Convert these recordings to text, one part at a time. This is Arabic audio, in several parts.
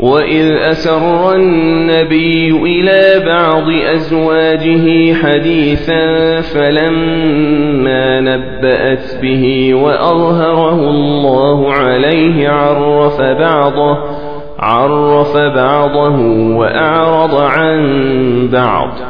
وإذ أسر النبي إلى بعض أزواجه حديثا فلما نبأت به وأظهره الله عليه عرف بعضه عرف بعضه وأعرض عن بعض.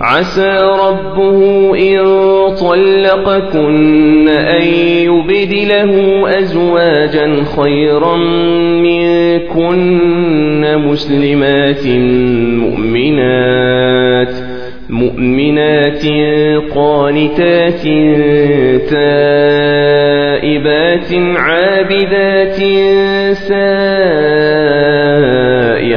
عسى ربه إن طلقكن أن يبدله أزواجا خيرا منكن مسلمات مؤمنات مؤمنات قانتات تائبات عابدات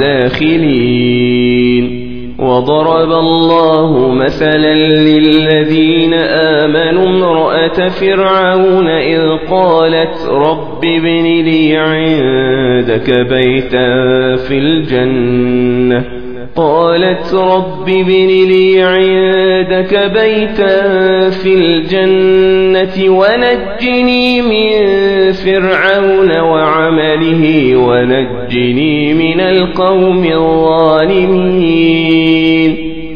الداخلين. وضرب الله مثلا للذين آمنوا امرأة فرعون إذ قالت رب ابن لي عندك بيتا في الجنة. قالت رب ابن لي عندك بيتا في الجنة ونجني من فرعون وعمله ونجني من القوم الظالمين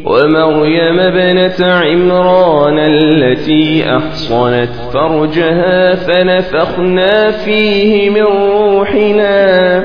ومريم ابنة عمران التي أحصنت فرجها فنفخنا فيه من روحنا